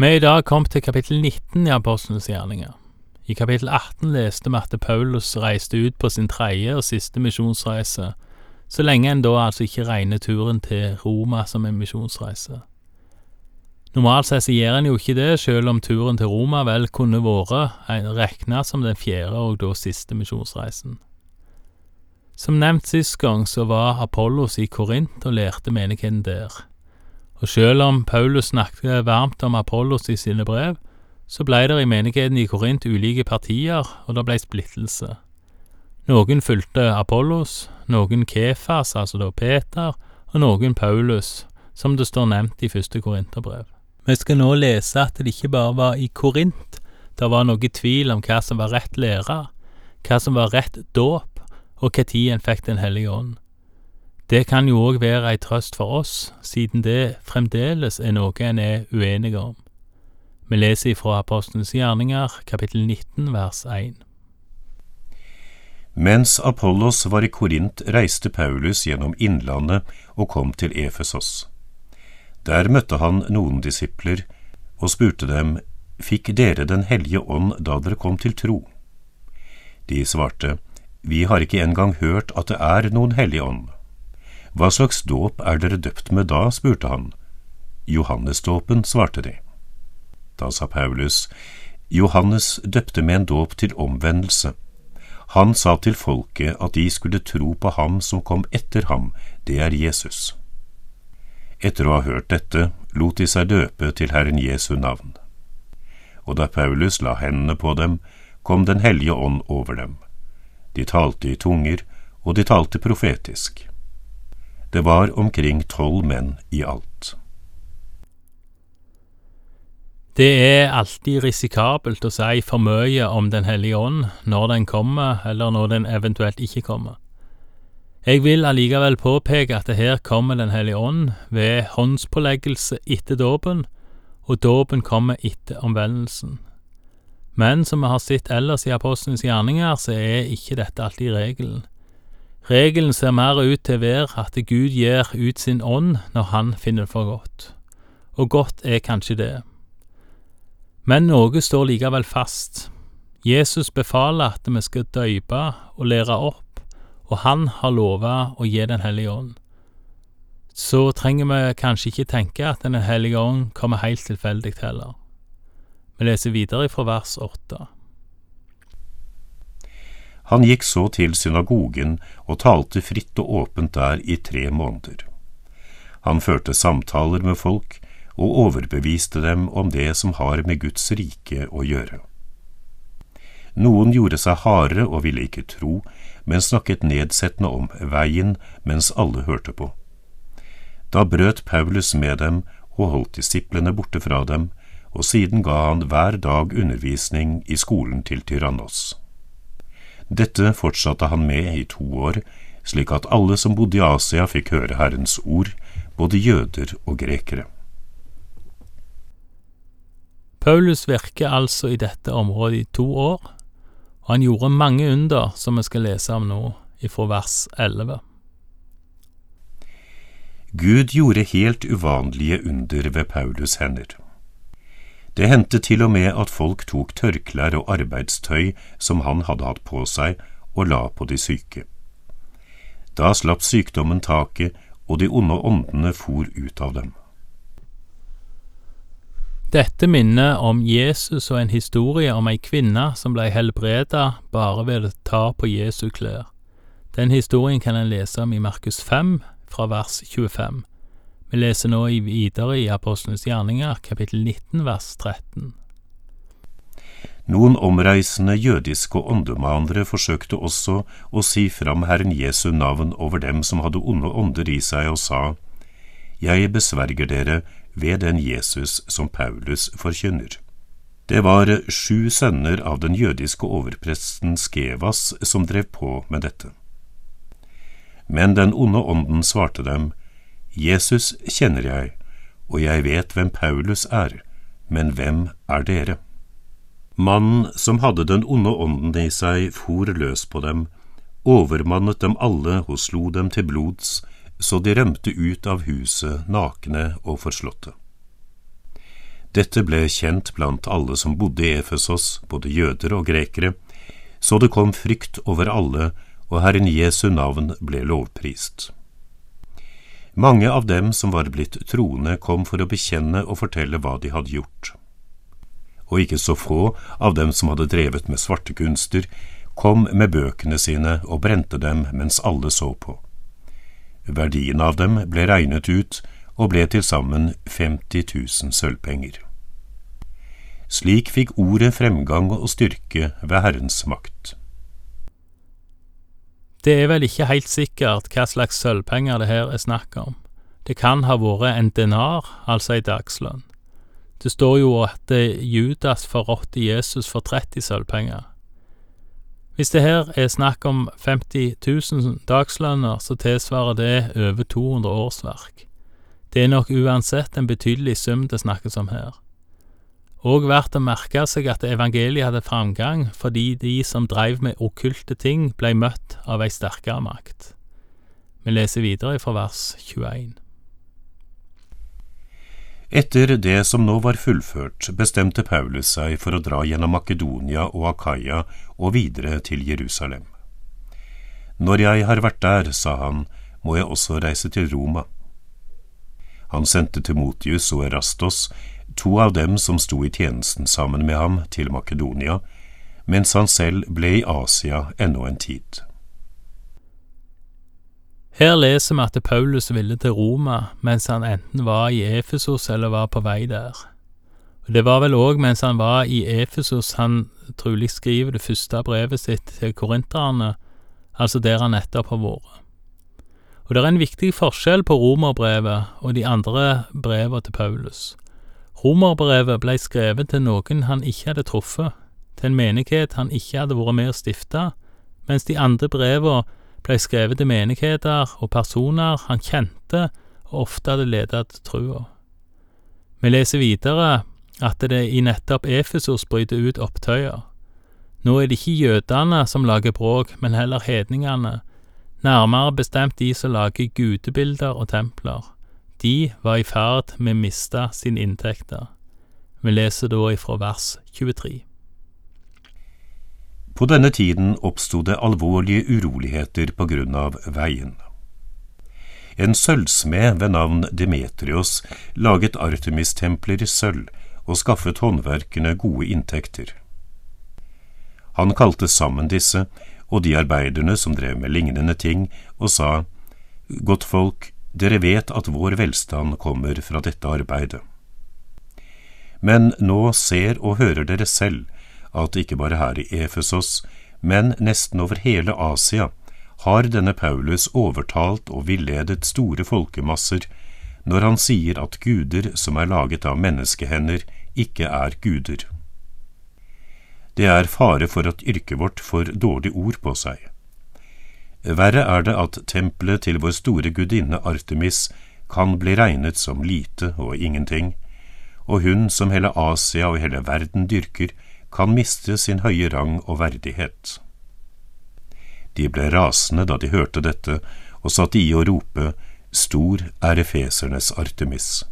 Vi er i dag kommet til kapittel 19 i Apostlenes gjerninger. I kapittel 18 leste vi at Paulus reiste ut på sin tredje og siste misjonsreise, så lenge en da altså ikke regner turen til Roma som en misjonsreise. Normalt sett gjør en jo ikke det, selv om turen til Roma vel kunne vært regna som den fjerde og da siste misjonsreisen. Som nevnt sist gang så var Apollos i Korint og lærte menigheten der. Og selv om Paulus snakket varmt om Apollos i sine brev, så blei det i menigheten i Korint ulike partier, og det blei splittelse. Noen fulgte Apollos, noen Kefas, altså da Peter, og noen Paulus, som det står nevnt i første Korinterbrev. Vi skal nå lese at det ikke bare var i Korint det var noe tvil om hva som var rett lære, hva som var rett dåp, og når en fikk Den hellige ånd. Det kan jo òg være ei trøst for oss, siden det fremdeles er noe en er uenige om. Vi leser ifra Apostelens gjerninger, kapittel 19, vers 1. Mens Apollos var i Korint, reiste Paulus gjennom innlandet og kom til Efesos. Der møtte han noen disipler og spurte dem, Fikk dere Den hellige ånd da dere kom til tro? De svarte, Vi har ikke engang hørt at det er noen hellig ånd. Hva slags dåp er dere døpt med da? spurte han. Johannesdåpen, svarte de. Da sa Paulus, Johannes døpte med en dåp til omvendelse. Han sa til folket at de skulle tro på ham som kom etter ham, det er Jesus. Etter å ha hørt dette lot de seg døpe til Herren Jesu navn. Og da Paulus la hendene på dem, kom Den hellige ånd over dem. De talte i tunger, og de talte profetisk. Det var omkring tolv menn i alt. Det er alltid risikabelt å si for mye om Den hellige ånd når den kommer, eller når den eventuelt ikke kommer. Jeg vil allikevel påpeke at det her kommer Den hellige ånd ved håndspåleggelse etter dåpen, og dåpen kommer etter omvendelsen. Men som vi har sett ellers i apostelens gjerninger, så er ikke dette alltid regelen. Regelen ser mer ut til å være at Gud gir ut sin ånd når Han finner det for godt, og godt er kanskje det. Men noe står likevel fast. Jesus befaler at vi skal døype og lære opp, og Han har lova å gi Den hellige ånd. Så trenger vi kanskje ikke tenke at Den hellige ånd kommer helt tilfeldig heller. Vi leser videre fra vers åtte. Han gikk så til synagogen og talte fritt og åpent der i tre måneder. Han førte samtaler med folk og overbeviste dem om det som har med Guds rike å gjøre. Noen gjorde seg harde og ville ikke tro, men snakket nedsettende om veien mens alle hørte på. Da brøt Paulus med dem og holdt disiplene borte fra dem, og siden ga han hver dag undervisning i skolen til Tyrannos. Dette fortsatte han med i to år, slik at alle som bodde i Asia fikk høre Herrens ord, både jøder og grekere. Paulus virker altså i dette området i to år, og han gjorde mange under som vi skal lese om nå, ifra vers 11. Gud gjorde helt uvanlige under ved Paulus' hender. Det hendte til og med at folk tok tørklær og arbeidstøy som han hadde hatt på seg, og la på de syke. Da slapp sykdommen taket, og de onde åndene for ut av dem. Dette minner om Jesus og en historie om ei kvinne som blei helbreda bare ved å ta på Jesu klær. Den historien kan en lese om i Markus 5, fra vers 25. Vi leser nå videre i Apostlenes gjerninger, kapittel 19, vers 13. Noen omreisende jødiske åndemanere forsøkte også å si fram Herren Jesu navn over dem som hadde onde ånder i seg, og sa, Jeg besverger dere ved den Jesus som Paulus forkynner. Det var sju sønner av den jødiske overpresten Skevas som drev på med dette. Men den onde ånden svarte dem, Jesus kjenner jeg, og jeg vet hvem Paulus er, men hvem er dere? Mannen som hadde den onde ånden i seg, for løs på dem, overmannet dem alle og slo dem til blods, så de rømte ut av huset nakne og forslåtte. Dette ble kjent blant alle som bodde i Efesos, både jøder og grekere, så det kom frykt over alle, og Herren Jesu navn ble lovprist. Mange av dem som var blitt troende, kom for å bekjenne og fortelle hva de hadde gjort. Og ikke så få av dem som hadde drevet med svarte kunster, kom med bøkene sine og brente dem mens alle så på. Verdien av dem ble regnet ut og ble til sammen 50 000 sølvpenger. Slik fikk ordet fremgang og styrke ved Herrens makt. Det er vel ikke helt sikkert hva slags sølvpenger det her er snakk om. Det kan ha vært en denar, altså ei dagslønn. Det står jo at Judas forrådte Jesus for 30 sølvpenger. Hvis det her er snakk om 50 000 dagslønner, så tilsvarer det over 200 årsverk. Det er nok uansett en betydelig sum det snakkes om her. Og verdt å merke seg at evangeliet hadde framgang fordi de som dreiv med okkulte ting, blei møtt av ei sterkere makt. Vi leser videre fra vers 21. Etter det som nå var fullført, bestemte Paulus seg for å dra gjennom Makedonia og Akaya og videre til Jerusalem. Når jeg har vært der, sa han, må jeg også reise til Roma. Han sendte Timotius og Erastos, to av dem som sto i tjenesten sammen med ham, til Makedonia, mens han selv ble i Asia ennå en tid. Her leser vi at Paulus ville til Roma mens han enten var i Efesos eller var på vei der. Det var vel òg mens han var i Efesos han trolig skriver det første brevet sitt til korinterne, altså der han nettopp har vært. Og det er en viktig forskjell på romerbrevet og de andre brevene til Paulus. Romerbrevet ble skrevet til noen han ikke hadde truffet, til en menighet han ikke hadde vært med å stifte, mens de andre brevene ble skrevet til menigheter og personer han kjente og ofte hadde ledet til trua. Vi leser videre at det i nettopp Efesos bryter ut opptøyer. Nå er det ikke jødene som lager bråk, men heller hedningene, nærmere bestemt de som lager gudebilder og templer. De var i ferd med å miste sine inntekter. Vi leser da ifra vers 23. På denne tiden oppsto det alvorlige uroligheter på grunn av veien. En sølvsmed ved navn Demetrios laget Artemis-templer i sølv og skaffet håndverkene gode inntekter. Han kalte sammen disse og de arbeiderne som drev med lignende ting, og sa, Godt folk, dere vet at vår velstand kommer fra dette arbeidet. Men nå ser og hører dere selv at ikke bare her i Efesos, men nesten over hele Asia har denne Paulus overtalt og villedet store folkemasser når han sier at guder som er laget av menneskehender, ikke er guder. Det er fare for at yrket vårt får dårlig ord på seg. Verre er det at tempelet til vår store gudinne Artemis kan bli regnet som lite og ingenting, og hun som hele Asia og hele verden dyrker, kan miste sin høye rang og verdighet. De ble rasende da de hørte dette, og satte i å rope, Stor er efesernes Artemis.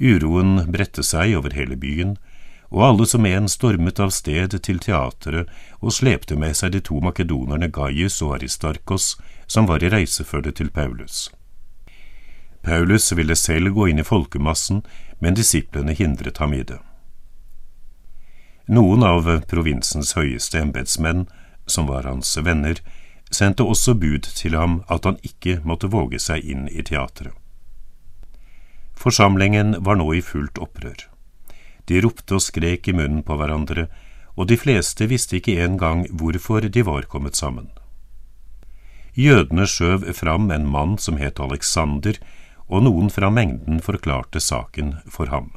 Uroen bredte seg over hele byen, og alle som en stormet av sted til teatret og slepte med seg de to makedonerne Gaius og Aristarkos, som var i reisefølge til Paulus. Paulus ville selv gå inn i folkemassen, men disiplene hindret ham i det. Noen av provinsens høyeste embetsmenn, som var hans venner, sendte også bud til ham at han ikke måtte våge seg inn i teatret. Forsamlingen var nå i fullt opprør. De ropte og skrek i munnen på hverandre, og de fleste visste ikke engang hvorfor de var kommet sammen. Jødene skjøv fram en mann som het Alexander, og noen fra mengden forklarte saken for ham.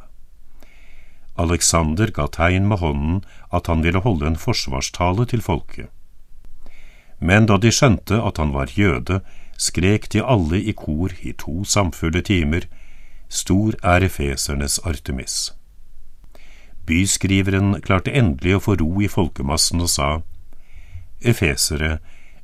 Alexander ga tegn med hånden at han ville holde en forsvarstale til folket. Men da de skjønte at han var jøde, skrek de alle i kor i to samfulle timer, Stor er efesernes Artemis. Byskriveren klarte endelig å få ro i folkemassen og sa, Efesere,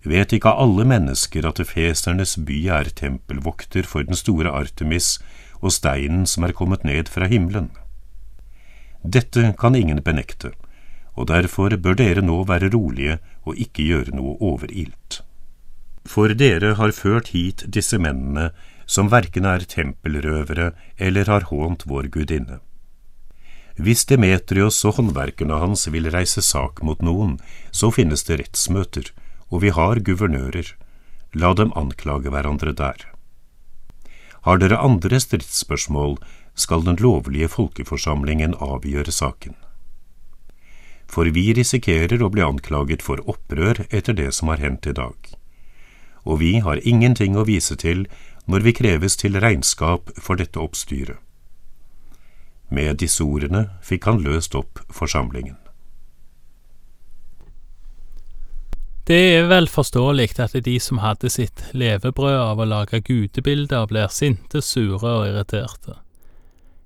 vet ikke alle mennesker at efesernes by er tempelvokter for den store Artemis, og steinen som er kommet ned fra himmelen. Dette kan ingen benekte, og derfor bør dere nå være rolige og ikke gjøre noe overilt. For dere har ført hit disse mennene som verken er tempelrøvere eller har hånt vår gudinne. Hvis Demetrios og håndverkerne hans vil reise sak mot noen, så finnes det rettsmøter, og vi har guvernører. La dem anklage hverandre der. Har dere andre stridsspørsmål, skal den lovlige folkeforsamlingen avgjøre saken. For vi risikerer å bli anklaget for opprør etter det som har hendt i dag. Og vi har ingenting å vise til når vi kreves til regnskap for dette oppstyret. Med disse ordene fikk han løst opp forsamlingen. Det er vel forståelig at de som hadde sitt levebrød av å lage gudebilder, blir sinte, sure og irriterte.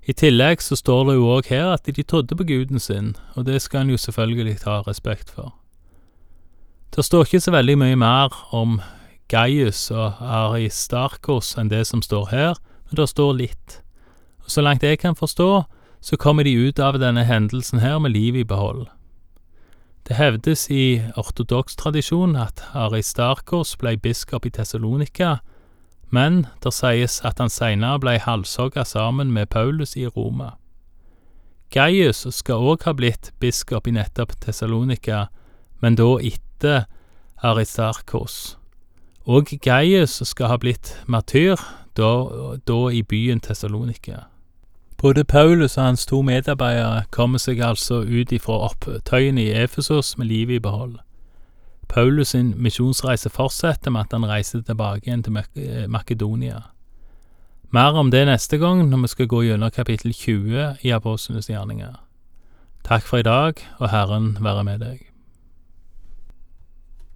I tillegg så står det jo òg her at de trodde på guden sin, og det skal en jo selvfølgelig ta respekt for. Det står ikke så veldig mye mer om Gaius og Aristarkos enn det som står her, men det står litt. Og så langt jeg kan forstå, så kommer de ut av denne hendelsen her med livet i behold. Det hevdes i ortodoks tradisjon at Aristarkos ble biskop i Tessalonika, men det sies at han senere ble halshogga sammen med Paulus i Roma. Gaius skal òg ha blitt biskop i nettopp Tessalonika, men da etter Aristarkos. Og Gaius skal ha blitt martyr, da, da i byen Tessalonika. Både Paulus og hans to medarbeidere kommer seg altså ut ifra opptøyene i Efesos med livet i behold. Paulus sin misjonsreise fortsetter med at han reiser tilbake igjen til eh, Makedonia. Mer om det neste gang når vi skal gå gjennom kapittel 20 i Apostlenes gjerninger. Takk for i dag, og Herren være med deg.